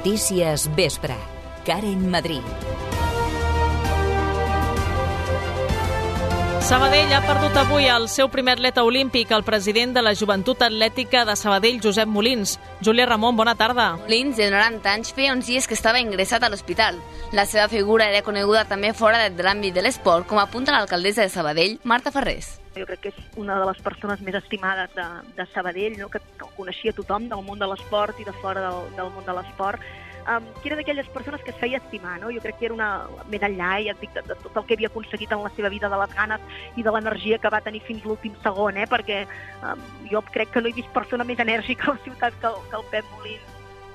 Notícies Vespre. Karen Madrid. Sabadell ha perdut avui el seu primer atleta olímpic, el president de la Joventut Atlètica de Sabadell, Josep Molins. Júlia Ramon, bona tarda. Molins, de 90 anys, feia uns dies que estava ingressat a l'hospital. La seva figura era coneguda també fora de l'àmbit de l'esport, com apunta l'alcaldessa de Sabadell, Marta Ferrés. Jo crec que és una de les persones més estimades de, de Sabadell, no? que, coneixia tothom del món de l'esport i de fora del, del món de l'esport um, que era d'aquelles persones que es feia estimar, no? Jo crec que era una... més enllà, ja et dic, de, de tot el que havia aconseguit en la seva vida, de les ganes i de l'energia que va tenir fins l'últim segon, eh? Perquè um, jo crec que no he vist persona més enèrgica a la ciutat que que el Pep Molins.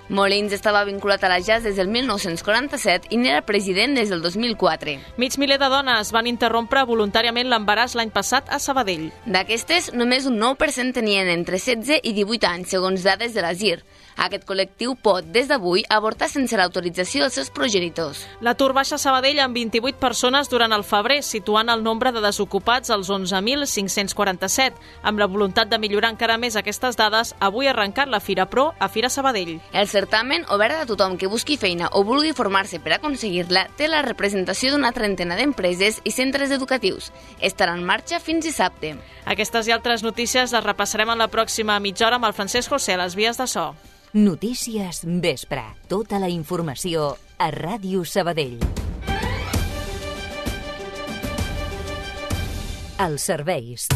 Molins estava vinculat a la jazz des del 1947 i n'era president des del 2004. Mig miler de dones van interrompre voluntàriament l'embaràs l'any passat a Sabadell. D'aquestes, només un 9% tenien entre 16 i 18 anys, segons dades de l'ASIR. Aquest col·lectiu pot, des d'avui, avortar sense l'autorització dels seus progenitors. L'atur baixa a Sabadell amb 28 persones durant el febrer, situant el nombre de desocupats als 11.547. Amb la voluntat de millorar encara més aquestes dades, avui ha arrencat la Fira Pro a Fira Sabadell. El certamen, obert a tothom que busqui feina o vulgui formar-se per aconseguir-la, té la representació d'una trentena d'empreses i centres educatius. Estarà en marxa fins dissabte. Aquestes i altres notícies les repassarem en la pròxima mitja hora amb el Francesc José a les vies de so. Notícies Vespre. Tota la informació a Ràdio Sabadell. Els serveis.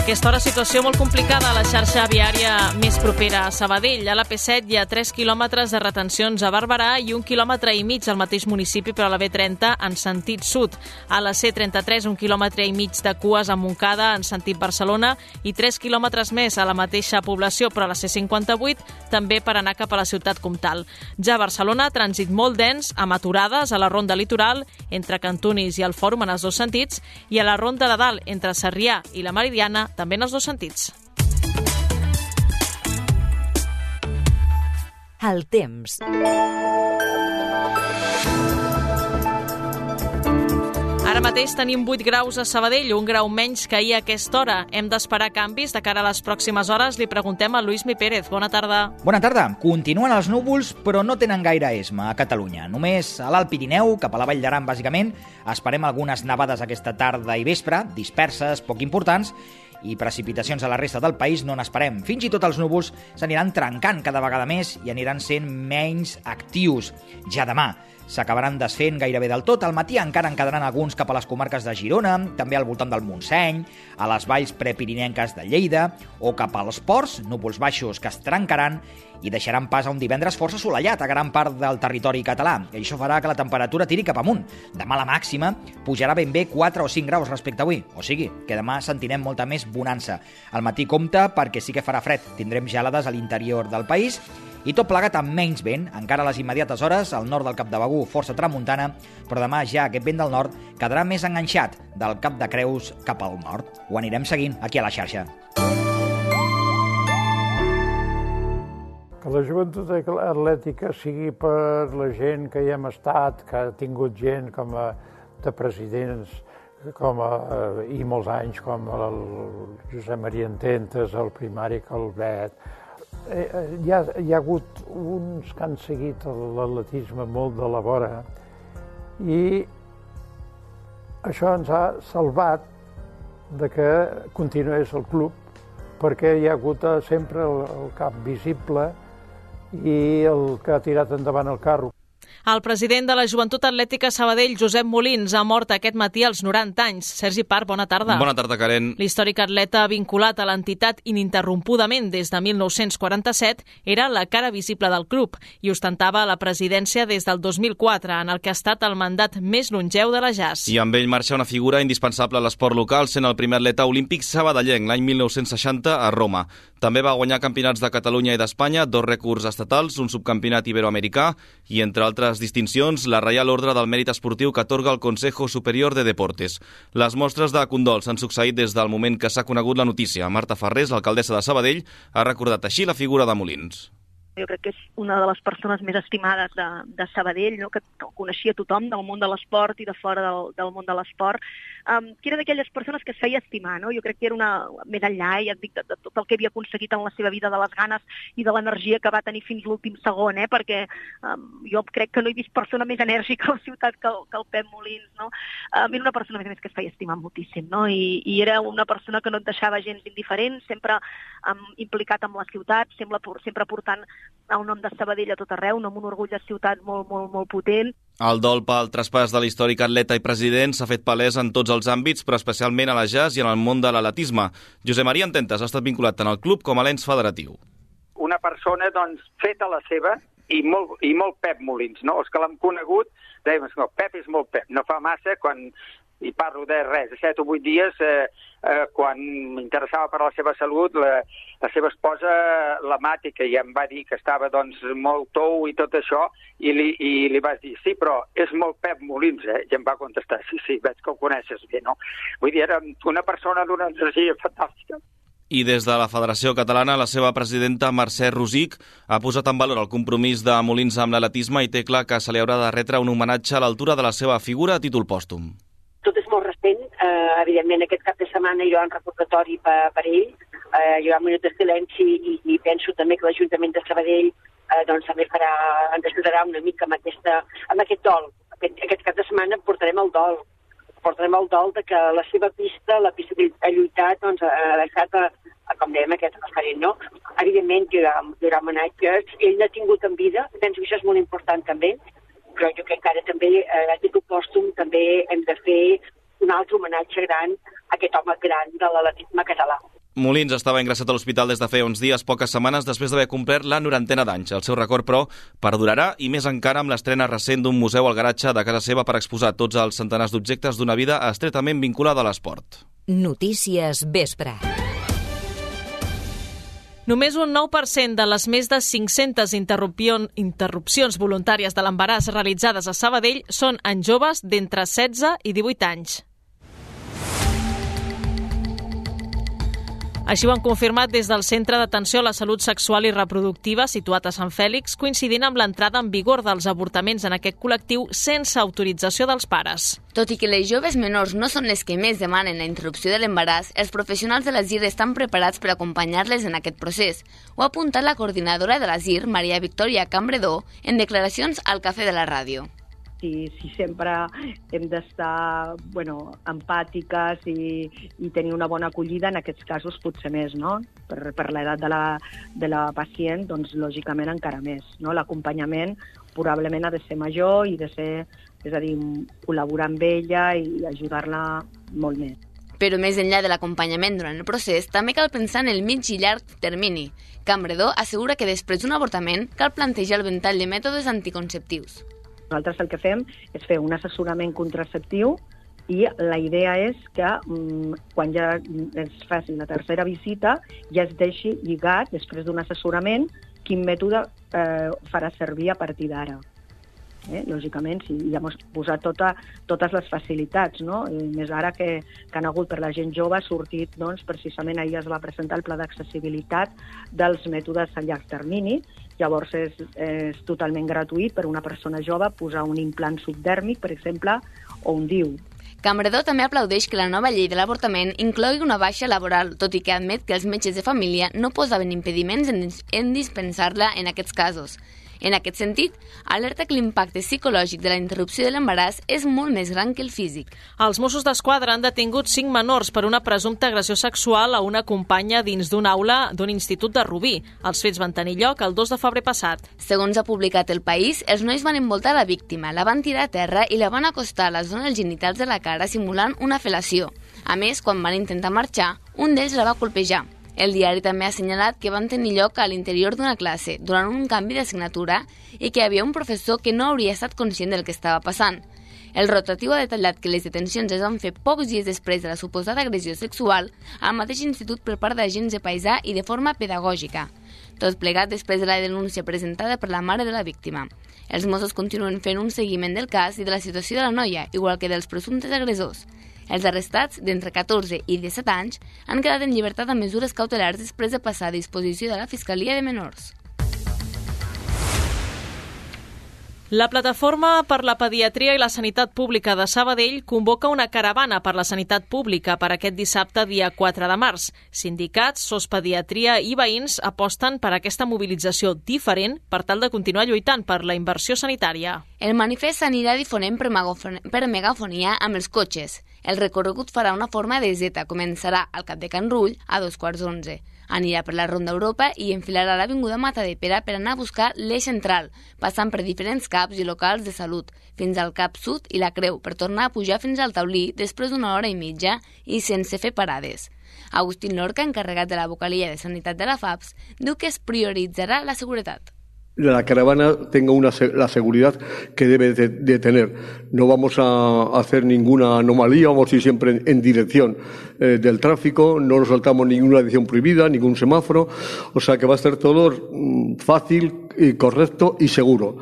Aquesta hora, situació molt complicada a la xarxa viària més propera a Sabadell. A la P7 hi ha 3 quilòmetres de retencions a Barberà i un quilòmetre i mig al mateix municipi, però a la B30 en sentit sud. A la C33, un quilòmetre i mig de cues a Montcada en sentit Barcelona i 3 quilòmetres més a la mateixa població, però a la C58 també per anar cap a la ciutat comtal. Ja a Barcelona, trànsit molt dens, amb aturades a la ronda litoral, entre Cantunis i el Fòrum en els dos sentits, i a la ronda de dalt, entre Sarrià i la Meridiana, també en els dos sentits. El temps. Ara mateix tenim 8 graus a Sabadell, un grau menys que ahir a aquesta hora. Hem d'esperar canvis de cara a les pròximes hores. Li preguntem a Lluís Mi Pérez. Bona tarda. Bona tarda. Continuen els núvols, però no tenen gaire esma a Catalunya. Només a l'Alt Pirineu, cap a la Vall d'Aran, bàsicament, esperem algunes nevades aquesta tarda i vespre, disperses, poc importants, i precipitacions a la resta del país no n'esperem. Fins i tot els núvols s'aniran trencant cada vegada més i aniran sent menys actius. Ja demà s'acabaran desfent gairebé del tot. Al matí encara en quedaran alguns cap a les comarques de Girona, també al voltant del Montseny, a les valls prepirinenques de Lleida o cap als ports, núvols baixos que es trencaran i deixaran pas a un divendres força assolellat a gran part del territori català. I això farà que la temperatura tiri cap amunt. Demà la màxima pujarà ben bé 4 o 5 graus respecte avui. O sigui, que demà sentirem molta més bonança. Al matí compta perquè sí que farà fred. Tindrem gelades a l'interior del país i tot plegat amb menys vent, encara a les immediates hores, al nord del Cap de Begú, força tramuntana, però demà ja aquest vent del nord quedarà més enganxat del Cap de Creus cap al nord. Ho anirem seguint aquí a la xarxa. Que la joventut atlètica sigui per la gent que hi hem estat, que ha tingut gent com a de presidents com a, i molts anys, com el Josep Maria Ententes, el primari Calvet. Eh, eh, hi, ha, hi ha hagut uns que han seguit l'atletisme molt de la vora i això ens ha salvat de que continués el club perquè hi ha hagut sempre el, el cap visible i el que ha tirat endavant el carro. El president de la Joventut Atlètica Sabadell, Josep Molins, ha mort aquest matí als 90 anys. Sergi Parc, bona tarda. Bona tarda, Karen. L'històric atleta vinculat a l'entitat ininterrompudament des de 1947 era la cara visible del club i ostentava la presidència des del 2004, en el que ha estat el mandat més longeu de la jazz. I amb ell marxa una figura indispensable a l'esport local, sent el primer atleta olímpic sabadellenc l'any 1960 a Roma. També va guanyar campionats de Catalunya i d'Espanya, dos rècords estatals, un subcampionat iberoamericà i, entre altres distincions, la Reial Ordre del Mèrit Esportiu que atorga el Consejo Superior de Deportes. Les mostres de condol s'han succeït des del moment que s'ha conegut la notícia. Marta Ferrés, l'alcaldessa de Sabadell, ha recordat així la figura de Molins. jo crec que és una de les persones més estimades de, de Sabadell, no? que coneixia tothom del món de l'esport i de fora del, del món de l'esport, um, que era d'aquelles persones que es feia estimar. No? Jo crec que era una, més enllà, ja et dic, de, de tot el que havia aconseguit en la seva vida, de les ganes i de l'energia que va tenir fins l'últim segon, eh? perquè um, jo crec que no he vist persona més enèrgica a la ciutat que el, que el Pep Molins. No? Um, era una persona, a més a més, que es feia estimar moltíssim, no? I, i era una persona que no et deixava gens indiferent, sempre um, implicat amb la ciutat, sempre, sempre portant el nom de Sabadell a tot arreu, no amb un orgull de ciutat molt, molt, molt potent. El dol pel traspàs de l'històric atleta i president s'ha fet palès en tots els àmbits, però especialment a la jazz i en el món de l'atletisme. Josep Maria Ententes ha estat vinculat tant al club com a l'ens federatiu. Una persona, doncs, feta la seva i molt, i molt Pep Molins, no? Els que l'han conegut dèiem, no, Pep és molt Pep, no fa massa quan i parlo de res, de 7 o 8 dies, eh, eh, quan m'interessava per la seva salut, la, la seva esposa, la que ja em va dir que estava doncs, molt tou i tot això, i li, i li vas dir, sí, però és molt Pep Molins, eh? I em va contestar, sí, sí, veig que ho coneixes bé, no? Vull dir, era una persona d'una energia fantàstica. I des de la Federació Catalana, la seva presidenta Mercè Rosic ha posat en valor el compromís de Molins amb l'atletisme i té clar que se li haurà de retre un homenatge a l'altura de la seva figura a títol pòstum tot és molt recent. Eh, evidentment, aquest cap de setmana hi ha un recordatori per, per ell. Eh, hi haurà un minut de silenci i, i penso també que l'Ajuntament de Sabadell eh, doncs, també farà, ens ajudarà una mica amb, aquesta, amb aquest dol. Aquest, aquest cap de setmana portarem el dol. Portarem el dol de que la seva pista, la pista que ha lluitat, doncs, ha deixat, a, a, com dèiem, aquest referent, no? Evidentment hi haurà, hi haurà homenatges. Ell n'ha tingut en vida, penso que això és molt important també, però jo crec que ara també, eh, a títol pòstum, també hem de fer un altre homenatge gran a aquest home gran de l'atletisme català. Molins estava ingressat a l'hospital des de feia uns dies, poques setmanes després d'haver complert la norantena d'anys. El seu record, però, perdurarà i més encara amb l'estrena recent d'un museu al garatge de casa seva per exposar tots els centenars d'objectes d'una vida estretament vinculada a l'esport. Notícies Vespre. Només un 9% de les més de 500 interrupcions voluntàries de l'embaràs realitzades a Sabadell són en joves d'entre 16 i 18 anys. Així ho han confirmat des del Centre d'Atenció a la Salut Sexual i Reproductiva situat a Sant Fèlix, coincidint amb l'entrada en vigor dels avortaments en aquest col·lectiu sense autorització dels pares. Tot i que les joves menors no són les que més demanen la interrupció de l'embaràs, els professionals de l'ASIR estan preparats per acompanyar-les en aquest procés. Ho ha apuntat la coordinadora de l'ASIR, Maria Victòria Cambredó, en declaracions al Cafè de la Ràdio si, si sempre hem d'estar bueno, empàtiques i, i tenir una bona acollida, en aquests casos potser més, no? Per, per l'edat de, la, de la pacient, doncs lògicament encara més. No? L'acompanyament probablement ha de ser major i de ser, és a dir, col·laborar amb ella i ajudar-la molt més. Però més enllà de l'acompanyament durant el procés, també cal pensar en el mig i llarg termini. Cambredó assegura que després d'un avortament cal plantejar el ventall de mètodes anticonceptius. Nosaltres el que fem és fer un assessorament contraceptiu i la idea és que mm, quan ja es faci la tercera visita ja es deixi lligat, després d'un assessorament, quin mètode eh, farà servir a partir d'ara. Eh? Lògicament, sí, ja hem posat tota, totes les facilitats, no? I més ara que, que han hagut per la gent jove ha sortit, doncs, precisament ahir es va presentar el pla d'accessibilitat dels mètodes a llarg termini, llavors és, és totalment gratuït per una persona jove posar un implant subdèrmic, per exemple, o un DIU. Cambredó també aplaudeix que la nova llei de l'avortament inclogui una baixa laboral, tot i que admet que els metges de família no posaven impediments en dispensar-la en aquests casos. En aquest sentit, alerta que l'impacte psicològic de la interrupció de l'embaràs és molt més gran que el físic. Els Mossos d'Esquadra han detingut cinc menors per una presumpta agressió sexual a una companya dins d'una aula d'un institut de Rubí. Els fets van tenir lloc el 2 de febrer passat. Segons ha publicat El País, els nois van envoltar la víctima, la van tirar a terra i la van acostar a les zones genitals de la cara simulant una fel·lació. A més, quan van intentar marxar, un d'ells la va colpejar. El diari també ha assenyalat que van tenir lloc a l'interior d'una classe durant un canvi d'assignatura i que hi havia un professor que no hauria estat conscient del que estava passant. El rotatiu ha detallat que les detencions es van fer pocs dies després de la suposada agressió sexual al mateix institut per part d'agents de paisà i de forma pedagògica. Tot plegat després de la denúncia presentada per la mare de la víctima. Els Mossos continuen fent un seguiment del cas i de la situació de la noia, igual que dels presumptes agressors. Els arrestats, d'entre 14 i 17 anys, han quedat en llibertat amb mesures cautelars després de passar a disposició de la Fiscalia de Menors. La Plataforma per la Pediatria i la Sanitat Pública de Sabadell convoca una caravana per la sanitat pública per aquest dissabte, dia 4 de març. Sindicats, SOS Pediatria i veïns aposten per aquesta mobilització diferent per tal de continuar lluitant per la inversió sanitària. El manifest s'anirà difonent per, per megafonia amb els cotxes. El recorregut farà una forma de Z, començarà al cap de Can Rull a dos quarts d'onze. Anirà per la Ronda Europa i enfilarà l'Avinguda Mata de Pere per anar a buscar l'eix central, passant per diferents caps i locals de salut, fins al Cap Sud i la Creu, per tornar a pujar fins al taulí després d'una hora i mitja i sense fer parades. Agustín Lorca, encarregat de la vocalia de Sanitat de la FAPS, diu que es prioritzarà la seguretat la caravana tenga una, la seguridad que debe de, tener. No vamos a hacer ninguna anomalía, vamos a ir siempre en, dirección eh, del tráfico, no nos saltamos ninguna dirección prohibida, ningún semáforo, o sea que va a ser todo mm, fácil y correcto y seguro.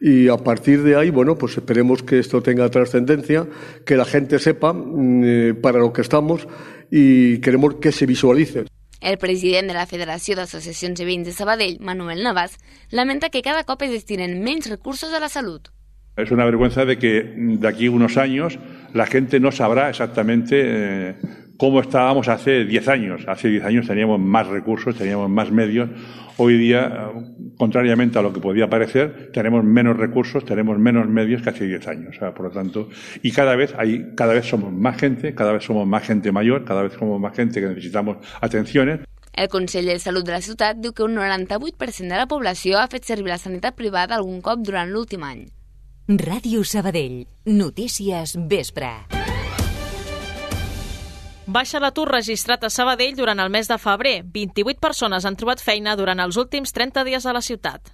Y a partir de ahí, bueno, pues esperemos que esto tenga trascendencia, que la gente sepa mm, eh, para lo que estamos y queremos que se visualice. El president de la Federació d'Associacions de Veïns de Sabadell, Manuel Navas, lamenta que cada cop es destinen menys recursos a la salut. Es una vergüenza de que de aquí unos años la gente no sabrá exactamente eh, cómo estábamos hace 10 años. Hace 10 años teníamos más recursos, teníamos más medios. Hoy día, contrariamente a lo que podía parecer, tenemos menos recursos, tenemos menos medios que hace 10 años. O sea, por lo tanto, y cada vez hay, cada vez somos más gente, cada vez somos más gente mayor, cada vez somos más gente que necesitamos atenciones. El Consell de Salut de la ciutat diu que un 98% de la població ha fet servir la sanitat privada algun cop durant l'últim any. Ràdio Sabadell. Notícies vespre. Baixa l'atur registrat a Sabadell durant el mes de febrer. 28 persones han trobat feina durant els últims 30 dies a la ciutat.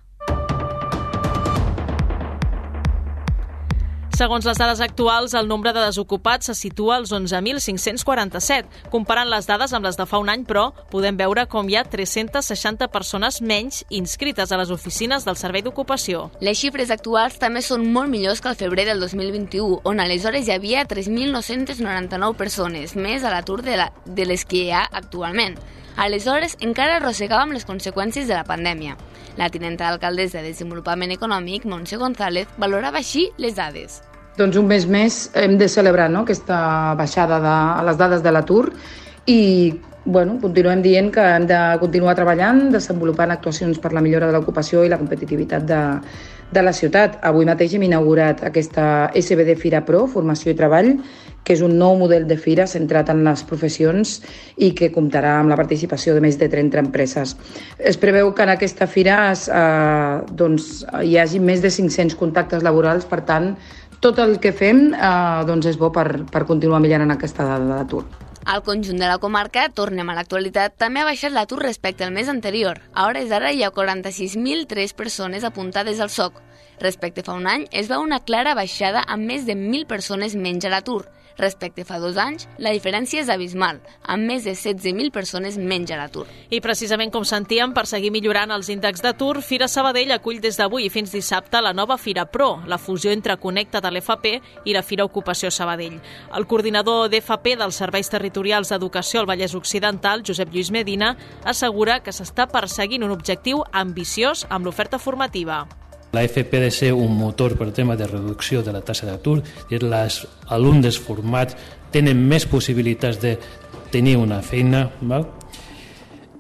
Segons les dades actuals, el nombre de desocupats se situa als 11.547. Comparant les dades amb les de fa un any, però, podem veure com hi ha 360 persones menys inscrites a les oficines del Servei d'Ocupació. Les xifres actuals també són molt millors que al febrer del 2021, on aleshores hi havia 3.999 persones, més a l'atur de, la, de les que hi ha actualment. Aleshores, encara arrossegàvem les conseqüències de la pandèmia. La tinenta d'alcaldessa de Desenvolupament Econòmic, Montse González, valorava així les dades. Doncs un mes més hem de celebrar no? aquesta baixada de les dades de l'atur i bueno, continuem dient que hem de continuar treballant, desenvolupant actuacions per la millora de l'ocupació i la competitivitat de, de la ciutat. Avui mateix hem inaugurat aquesta SBD Fira Pro, Formació i Treball, que és un nou model de fira centrat en les professions i que comptarà amb la participació de més de 30 empreses. Es preveu que en aquesta fira es, eh, doncs, hi hagi més de 500 contactes laborals, per tant, tot el que fem eh, doncs és bo per, per continuar millorant aquesta dada de l'atur. Al conjunt de la comarca, tornem a l'actualitat, també ha baixat l'atur respecte al mes anterior. A hores d'ara hi ha 46.003 persones apuntades al SOC. Respecte fa un any, es veu una clara baixada amb més de 1.000 persones menys a l'atur. Respecte fa dos anys, la diferència és abismal, amb més de 16.000 persones menys a l'atur. I precisament com sentíem, per seguir millorant els índexs d'atur, Fira Sabadell acull des d'avui fins dissabte la nova Fira Pro, la fusió entre Connecta de l'FP i la Fira Ocupació Sabadell. El coordinador d'FP dels Serveis Territorials d'Educació al Vallès Occidental, Josep Lluís Medina, assegura que s'està perseguint un objectiu ambiciós amb l'oferta formativa. La FP ha de ser un motor per tema de reducció de la tassa d'atur, els alumnes formats tenen més possibilitats de tenir una feina, val?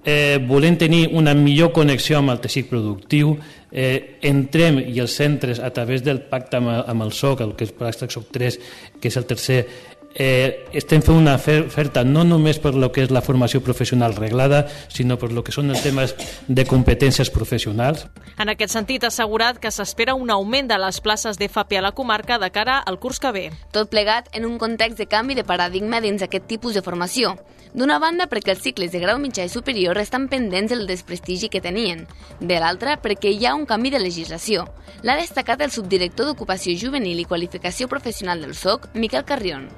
Eh, volem tenir una millor connexió amb el teixit productiu, eh, entrem i els centres a través del pacte amb, amb el SOC, el que és el SOC 3, que és el tercer, eh, estem fent una oferta no només per lo que és la formació professional reglada, sinó per lo que són els temes de competències professionals. En aquest sentit, ha assegurat que s'espera un augment de les places d'FP a la comarca de cara al curs que ve. Tot plegat en un context de canvi de paradigma dins aquest tipus de formació. D'una banda, perquè els cicles de grau mitjà i superior estan pendents del desprestigi que tenien. De l'altra, perquè hi ha un canvi de legislació. L'ha destacat el subdirector d'Ocupació Juvenil i Qualificació Professional del SOC, Miquel Carrion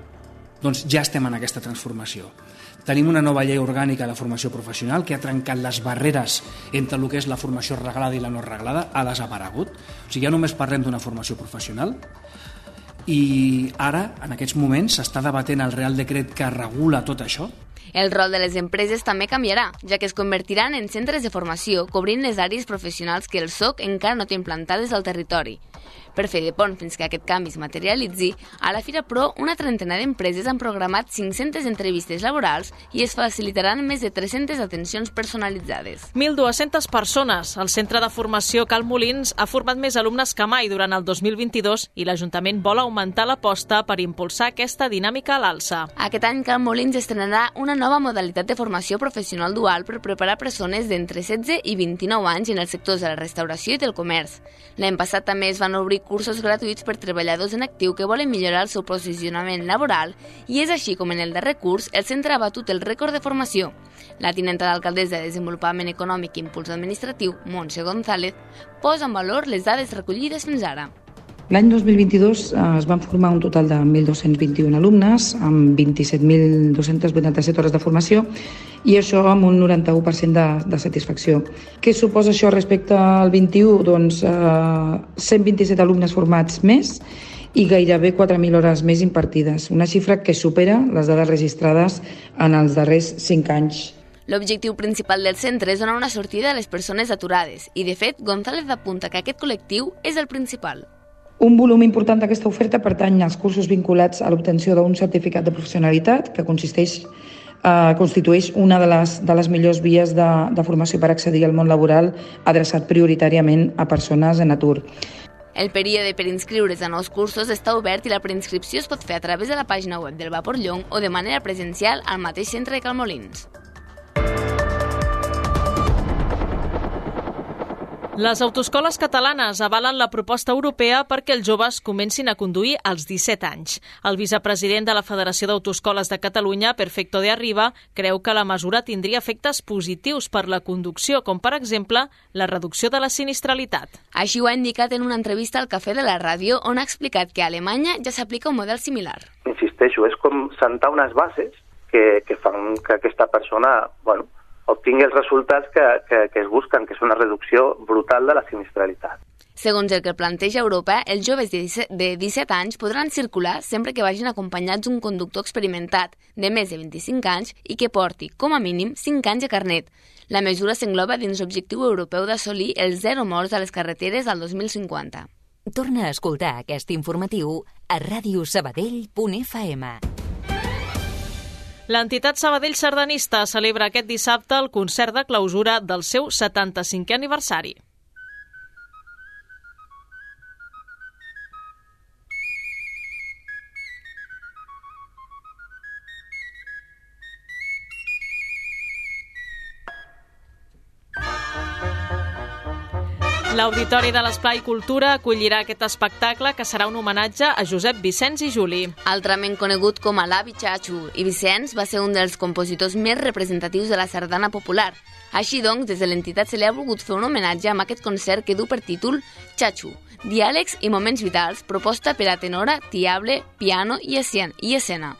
doncs ja estem en aquesta transformació. Tenim una nova llei orgànica de formació professional que ha trencat les barreres entre el que és la formació reglada i la no reglada, ha desaparegut. O sigui, ja només parlem d'una formació professional i ara, en aquests moments, s'està debatent el Real Decret que regula tot això El rol de les empreses també canviarà, ja que es convertiran en centres de formació cobrint les àrees professionals que el SOC encara no té implantades al territori. Per fer de pont fins que aquest canvi es materialitzi, a la Fira Pro una trentena d'empreses han programat 500 entrevistes laborals i es facilitaran més de 300 atencions personalitzades. 1.200 persones. El Centre de Formació Cal Molins ha format més alumnes que mai durant el 2022 i l'Ajuntament vol augmentar l'aposta per impulsar aquesta dinàmica a l'alça. Aquest any Cal Molins estrenarà una nova modalitat de formació professional dual per preparar persones d'entre 16 i 29 anys en els sectors de la restauració i del comerç. L'any passat també es van obrir cursos gratuïts per treballadors en actiu que volen millorar el seu posicionament laboral i és així com en el darrer curs el centre ha batut el rècord de formació. La tinenta d'alcaldessa de Desenvolupament Econòmic i Impuls Administratiu, Montse González, posa en valor les dades recollides fins ara. L'any 2022 eh, es van formar un total de 1.221 alumnes amb 27.287 hores de formació i això amb un 91% de, de satisfacció. Què suposa això respecte al 21? Doncs eh, 127 alumnes formats més i gairebé 4.000 hores més impartides, una xifra que supera les dades registrades en els darrers 5 anys. L'objectiu principal del centre és donar una sortida a les persones aturades i, de fet, González apunta que aquest col·lectiu és el principal. Un volum important d'aquesta oferta pertany als cursos vinculats a l'obtenció d'un certificat de professionalitat que consisteix eh, constitueix una de les, de les millors vies de, de formació per accedir al món laboral adreçat prioritàriament a persones en atur. El període per inscriure's a nous cursos està obert i la preinscripció es pot fer a través de la pàgina web del Vapor Llong o de manera presencial al mateix centre de Calmolins. Les autoscoles catalanes avalen la proposta europea perquè els joves comencin a conduir als 17 anys. El vicepresident de la Federació d'Autoscoles de Catalunya, Perfecto de Arriba, creu que la mesura tindria efectes positius per la conducció, com per exemple la reducció de la sinistralitat. Així ho ha indicat en una entrevista al Cafè de la Ràdio, on ha explicat que a Alemanya ja s'aplica un model similar. Insisteixo, és com sentar unes bases que, que fan que aquesta persona, bueno, obtingui els resultats que, que, que es busquen, que és una reducció brutal de la sinistralitat. Segons el que planteja Europa, els joves de 17, de 17 anys podran circular sempre que vagin acompanyats d'un conductor experimentat de més de 25 anys i que porti, com a mínim, 5 anys de carnet. La mesura s'engloba dins l'objectiu europeu d'assolir els zero morts a les carreteres al 2050. Torna a escoltar aquest informatiu a radiosabadell.fm. L'entitat Sabadell Sardanista celebra aquest dissabte el concert de clausura del seu 75è aniversari. L'Auditori de l'Esplai Cultura acollirà aquest espectacle que serà un homenatge a Josep Vicenç i Juli. Altrament conegut com a l'Avi Chachu, i Vicenç va ser un dels compositors més representatius de la sardana popular. Així doncs, des de l'entitat se li ha volgut fer un homenatge amb aquest concert que du per títol Chachu, diàlegs i moments vitals, proposta per a tenora, tiable, piano i escena.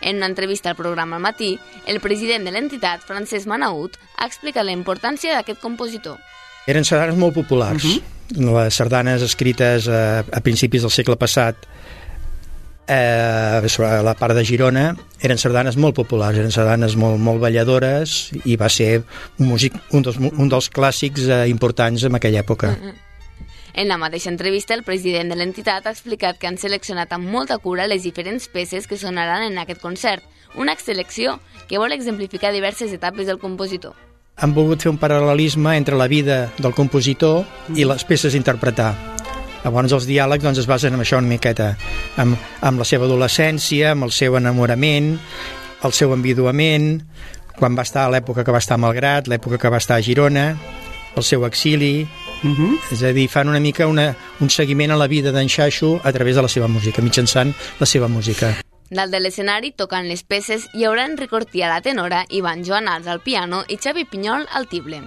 En una entrevista al programa al matí, el president de l'entitat, Francesc Manaut, ha explicat la importància d'aquest compositor. Eren sardanes molt populars. Uh -huh. Les sardanes escrites a, a principis del segle passat eh, sobre la part de Girona eren sardanes molt populars, eren sardanes molt, molt balladores i va ser un, músic, un, dels, un dels clàssics eh, importants en aquella època. Uh -huh. En la mateixa entrevista, el president de l'entitat ha explicat que han seleccionat amb molta cura les diferents peces que sonaran en aquest concert, una selecció que vol exemplificar diverses etapes del compositor han volgut fer un paral·lelisme entre la vida del compositor i les peces a interpretar. Llavors els diàlegs doncs, es basen en això una miqueta, amb, amb la seva adolescència, amb el seu enamorament, el seu enviduament, quan va estar a l'època que va estar a Malgrat, l'època que va estar a Girona, el seu exili, uh -huh. és a dir, fan una mica una, un seguiment a la vida d'en Xaixo a través de la seva música, mitjançant la seva música. Dalt de l'escenari, tocant les peces, hi haurà Enric Ortí a la tenora, Ivan Joanals al piano i Xavi Pinyol al tible.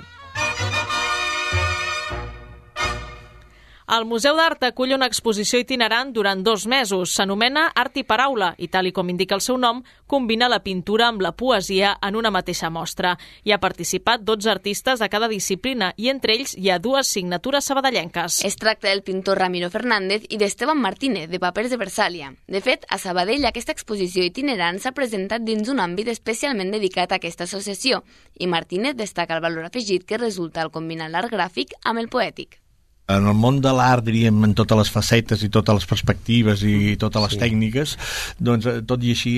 El Museu d'Art acull una exposició itinerant durant dos mesos. S'anomena Art i Paraula i, tal i com indica el seu nom, combina la pintura amb la poesia en una mateixa mostra. Hi ha participat 12 artistes de cada disciplina i entre ells hi ha dues signatures sabadellenques. Es tracta del pintor Ramiro Fernández i d'Esteban Martínez, de Papers de Versàlia. De fet, a Sabadell aquesta exposició itinerant s'ha presentat dins un àmbit especialment dedicat a aquesta associació i Martínez destaca el valor afegit que resulta al combinar l'art gràfic amb el poètic en el món de l'art, diríem, en totes les facetes i totes les perspectives i totes les sí. tècniques, doncs eh, tot i així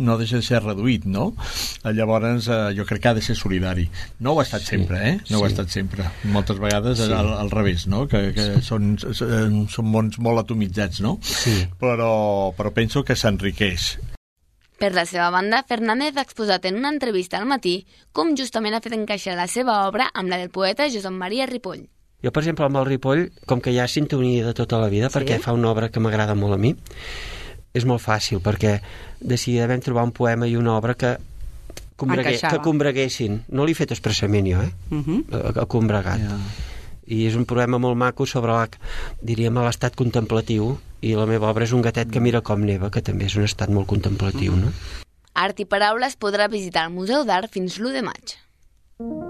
no deixa de ser reduït, no? Eh, llavors, eh, jo crec que ha de ser solidari. No ho ha estat sí. sempre, eh? No sí. ho ha estat sempre. Moltes vegades sí. al, al revés, no? Que, que són, són mons molt atomitzats, no? Sí. Però, però penso que s'enriqueix. Per la seva banda, Fernández ha exposat en una entrevista al matí com justament ha fet encaixar la seva obra amb la del poeta Josep Maria Ripoll. Jo, per exemple, amb el Ripoll, com que hi ha sintonia de tota la vida, sí? perquè fa una obra que m'agrada molt a mi, és molt fàcil, perquè decididament trobar un poema i una obra que combregue, que combreguessin. No l'he fet expressament jo, eh? Uh mhm. -huh. combregat. Yeah. I és un poema molt maco sobre, la, diríem, l'estat contemplatiu, i la meva obra és un gatet que mira com neva, que també és un estat molt contemplatiu, uh -huh. no? Art i Paraules podrà visitar el Museu d'Art fins l'1 de maig.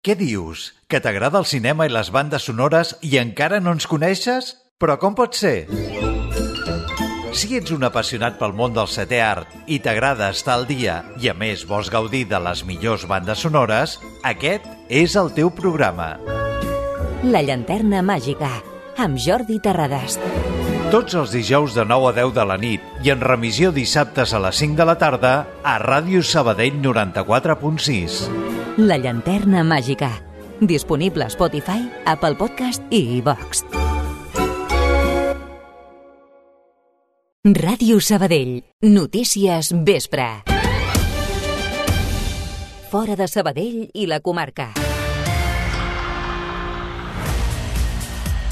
Què dius? Que t'agrada el cinema i les bandes sonores i encara no ens coneixes? Però com pot ser? Si ets un apassionat pel món del setè art i t'agrada estar al dia i a més vols gaudir de les millors bandes sonores, aquest és el teu programa. La llanterna màgica, amb Jordi Terradas. Tots els dijous de 9 a 10 de la nit i en remissió dissabtes a les 5 de la tarda a Ràdio Sabadell 94.6. La llanterna màgica. Disponible a Spotify, Apple Podcast i iVox. Ràdio Sabadell. Notícies vespre. Fora de Sabadell i la comarca.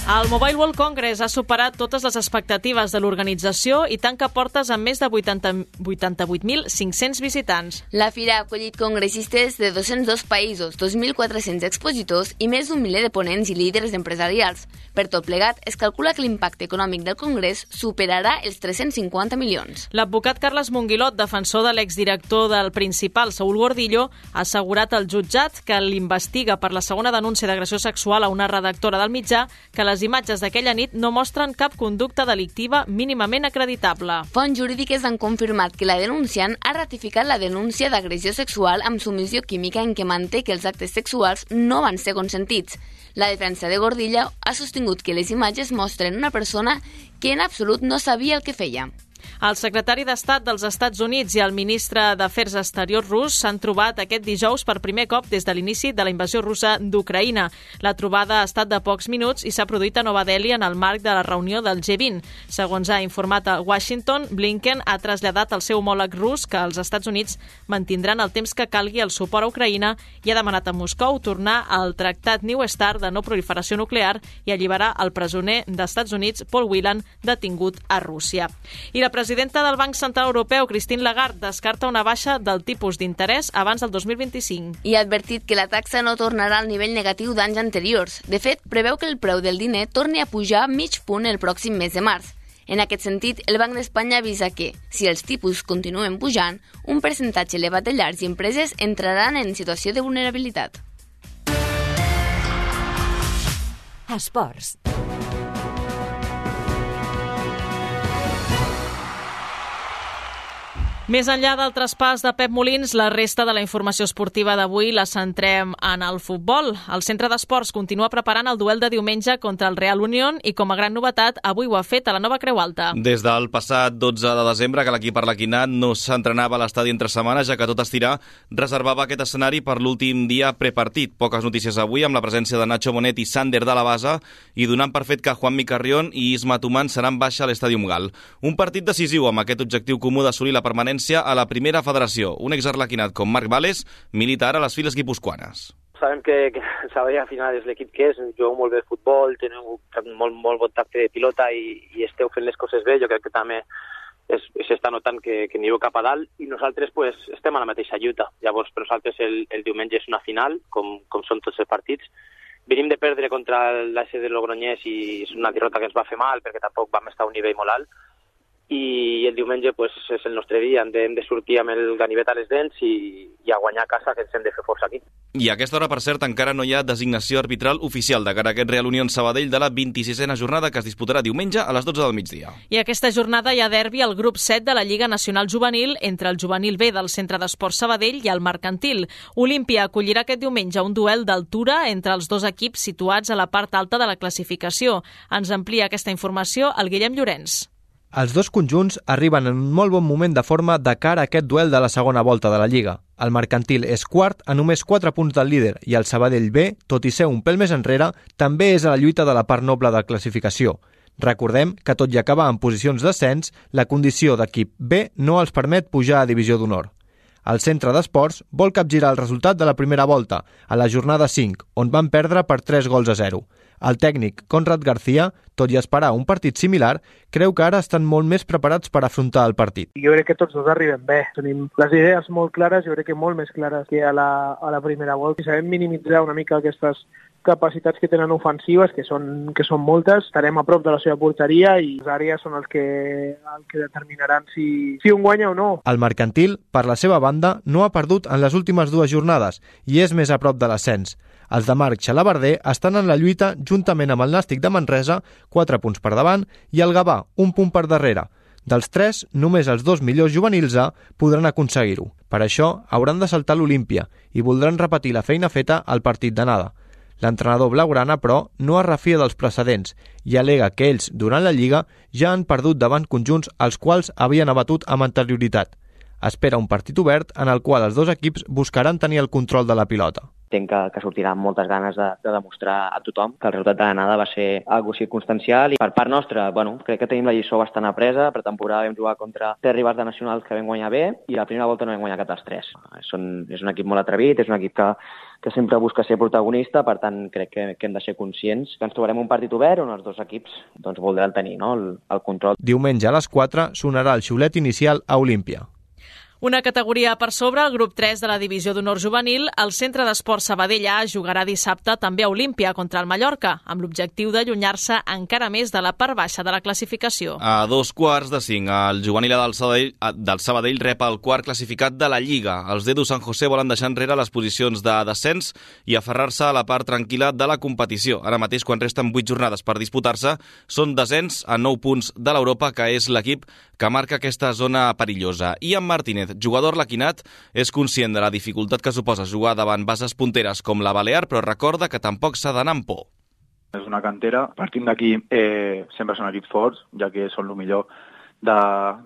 El Mobile World Congress ha superat totes les expectatives de l'organització i tanca portes amb més de 88.500 visitants. La fira ha acollit congressistes de 202 països, 2.400 expositors i més d'un miler de ponents i líders empresarials. Per tot plegat, es calcula que l'impacte econòmic del Congrés superarà els 350 milions. L'advocat Carles Monguilot, defensor de l'exdirector del Principal, Saúl Gordillo, ha assegurat al jutjat que l'investiga per la segona denúncia d'agressió sexual a una redactora del mitjà que les les imatges d'aquella nit no mostren cap conducta delictiva mínimament acreditable. Fonts jurídiques han confirmat que la denunciant ha ratificat la denúncia d'agressió sexual amb submissió química en què manté que els actes sexuals no van ser consentits. La defensa de Gordilla ha sostingut que les imatges mostren una persona que en absolut no sabia el que feia. El secretari d'Estat dels Estats Units i el ministre d'Afers Exteriors rus s'han trobat aquest dijous per primer cop des de l'inici de la invasió russa d'Ucraïna. La trobada ha estat de pocs minuts i s'ha produït a Nova Delhi en el marc de la reunió del G20. Segons ha informat a Washington, Blinken ha traslladat al seu homòleg rus que els Estats Units mantindran el temps que calgui el suport a Ucraïna i ha demanat a Moscou tornar al tractat New START de no proliferació nuclear i alliberar el presoner d'Estats Units, Paul Whelan, detingut a Rússia. I la presidenta del Banc Central Europeu, Christine Lagarde, descarta una baixa del tipus d'interès abans del 2025. I ha advertit que la taxa no tornarà al nivell negatiu d'anys anteriors. De fet, preveu que el preu del diner torni a pujar mig punt el pròxim mes de març. En aquest sentit, el Banc d'Espanya avisa que, si els tipus continuen pujant, un percentatge elevat de llars i empreses entraran en situació de vulnerabilitat. Esports. Més enllà del traspàs de Pep Molins, la resta de la informació esportiva d'avui la centrem en el futbol. El Centre d'Esports continua preparant el duel de diumenge contra el Real Unión i, com a gran novetat, avui ho ha fet a la nova Creu Alta. Des del passat 12 de desembre, que l'equip Arlequinat no s'entrenava a l'estadi entre setmanes, ja que tot estirar reservava aquest escenari per l'últim dia prepartit. Poques notícies avui, amb la presència de Nacho Bonet i Sander de la base, i donant per fet que Juan Micarrión i Isma Tumán seran baixa a l'Estadium Gal. Un partit decisiu amb aquest objectiu comú d'assolir la permanència permanència a la primera federació. Un exarlequinat com Marc Vales milita ara a les files guipuscoanes. Sabem que, que Sabadell al final és l'equip que és, jugueu molt bé futbol, teniu molt, molt bon tacte de pilota i, i esteu fent les coses bé, jo crec que també s'està notant que, que aneu cap a dalt i nosaltres pues, estem a la mateixa lluita. Llavors, per nosaltres el, el diumenge és una final, com, com són tots els partits. Venim de perdre contra l'AS de Logroñés i és una derrota que ens va fer mal perquè tampoc vam estar a un nivell molt alt, i el diumenge pues, és el nostre dia, hem de, hem de sortir amb el ganivet a les dents i, i a guanyar a casa que ens hem de fer força aquí. I a aquesta hora, per cert, encara no hi ha designació arbitral oficial de cara a aquest Real Unión Sabadell de la 26a jornada que es disputarà diumenge a les 12 del migdia. I aquesta jornada hi ha derbi al grup 7 de la Lliga Nacional Juvenil entre el juvenil B del Centre d'Esports Sabadell i el Mercantil. Olímpia acollirà aquest diumenge un duel d'altura entre els dos equips situats a la part alta de la classificació. Ens amplia aquesta informació el Guillem Llorenç. Els dos conjunts arriben en un molt bon moment de forma de cara a aquest duel de la segona volta de la Lliga. El Mercantil és quart a només 4 punts del líder i el Sabadell B, tot i ser un pèl més enrere, també és a la lluita de la part noble de classificació. Recordem que tot i acabar en posicions d'ascens, la condició d'equip B no els permet pujar a divisió d'honor. El centre d'esports vol capgirar el resultat de la primera volta, a la jornada 5, on van perdre per 3 gols a 0. El tècnic Conrad García, tot i esperar un partit similar, creu que ara estan molt més preparats per afrontar el partit. Jo crec que tots dos arribem bé. Tenim les idees molt clares, jo crec que molt més clares que a la, a la primera volta. I sabem minimitzar una mica aquestes capacitats que tenen ofensives, que són, que són moltes, estarem a prop de la seva porteria i les àrees són els que, el que determinaran si, si un guanya o no. El mercantil, per la seva banda, no ha perdut en les últimes dues jornades i és més a prop de l'ascens. Els de Marc Xalabarder estan en la lluita juntament amb el Nàstic de Manresa, 4 punts per davant, i el Gavà, un punt per darrere. Dels tres, només els dos millors juvenils A podran aconseguir-ho. Per això, hauran de saltar l'Olímpia i voldran repetir la feina feta al partit d'anada. L'entrenador blaugrana, però, no es refia dels precedents i alega que ells, durant la Lliga, ja han perdut davant conjunts als quals havien abatut amb anterioritat. Espera un partit obert en el qual els dos equips buscaran tenir el control de la pilota entenc que, que sortirà amb moltes ganes de, de demostrar a tothom que el resultat de l'anada va ser algo circumstancial i per part nostra, bueno, crec que tenim la lliçó bastant apresa, per temporada vam jugar contra tres rivals de nacionals que vam guanyar bé i la primera volta no vam guanyar cap dels tres. Són, és un equip molt atrevit, és un equip que, que sempre busca ser protagonista, per tant crec que, que hem de ser conscients que ens trobarem un partit obert on els dos equips doncs, voldran tenir no, el, el control. Diumenge a les 4 sonarà el xiulet inicial a Olímpia. Una categoria per sobre, el grup 3 de la Divisió d'Honor Juvenil, el Centre d'Esport Sabadell A jugarà dissabte també a Olímpia contra el Mallorca, amb l'objectiu d'allunyar-se encara més de la part baixa de la classificació. A dos quarts de cinc, el juvenil del Sabadell, del Sabadell rep el quart classificat de la Lliga. Els d'Edu Sant José volen deixar enrere les posicions de descens i aferrar-se a la part tranquil·la de la competició. Ara mateix, quan resten vuit jornades per disputar-se, són descens a 9 punts de l'Europa, que és l'equip que marca aquesta zona perillosa. I en Martínez Martínez, jugador laquinat, és conscient de la dificultat que suposa jugar davant bases punteres com la Balear, però recorda que tampoc s'ha d'anar amb por. És una cantera. Partint d'aquí, eh, sempre són equips forts, ja que són el millor de,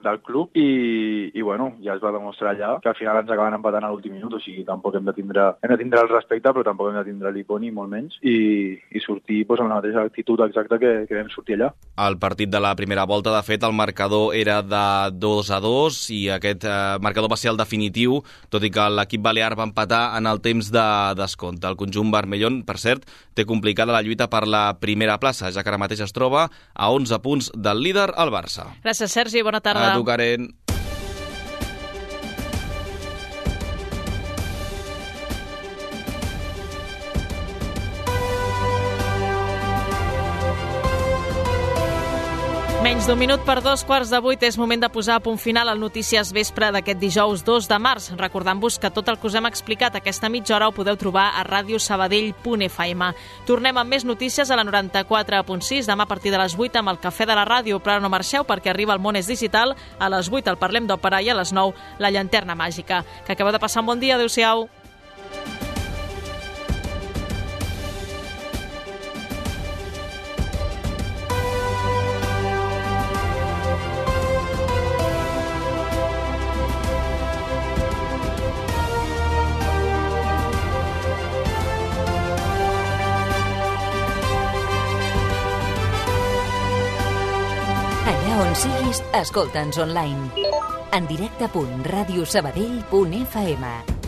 del club i, i bueno, ja es va demostrar allà que al final ens acaben empatant a l'últim minut, o sigui, tampoc hem de tindre, hem de tindre el respecte, però tampoc hem de tindre l'ICO ni molt menys, i, i sortir pues, amb la mateixa actitud exacta que, que vam sortir allà. El partit de la primera volta, de fet, el marcador era de 2 a 2 i aquest eh, marcador va ser el definitiu, tot i que l'equip balear va empatar en el temps de descompte. El conjunt vermellón, per cert, té complicada la lluita per la primera plaça, ja que ara mateix es troba a 11 punts del líder, el Barça. Gràcies, Sergi, bona tarda. A tu, Karen. Menys d'un minut per dos quarts de vuit és moment de posar a punt final al Notícies Vespre d'aquest dijous 2 de març. Recordant-vos que tot el que us hem explicat aquesta mitja hora ho podeu trobar a radiosabadell.fm. Tornem amb més notícies a la 94.6 demà a partir de les 8 amb el Cafè de la Ràdio, però no marxeu perquè arriba el món és digital. A les 8 el Parlem d'Òpera i a les 9 la Llanterna Màgica. Que acabeu de passar un bon dia. Adéu-siau. Siguis, escolta'ns online. En directe.radiosabadell.fm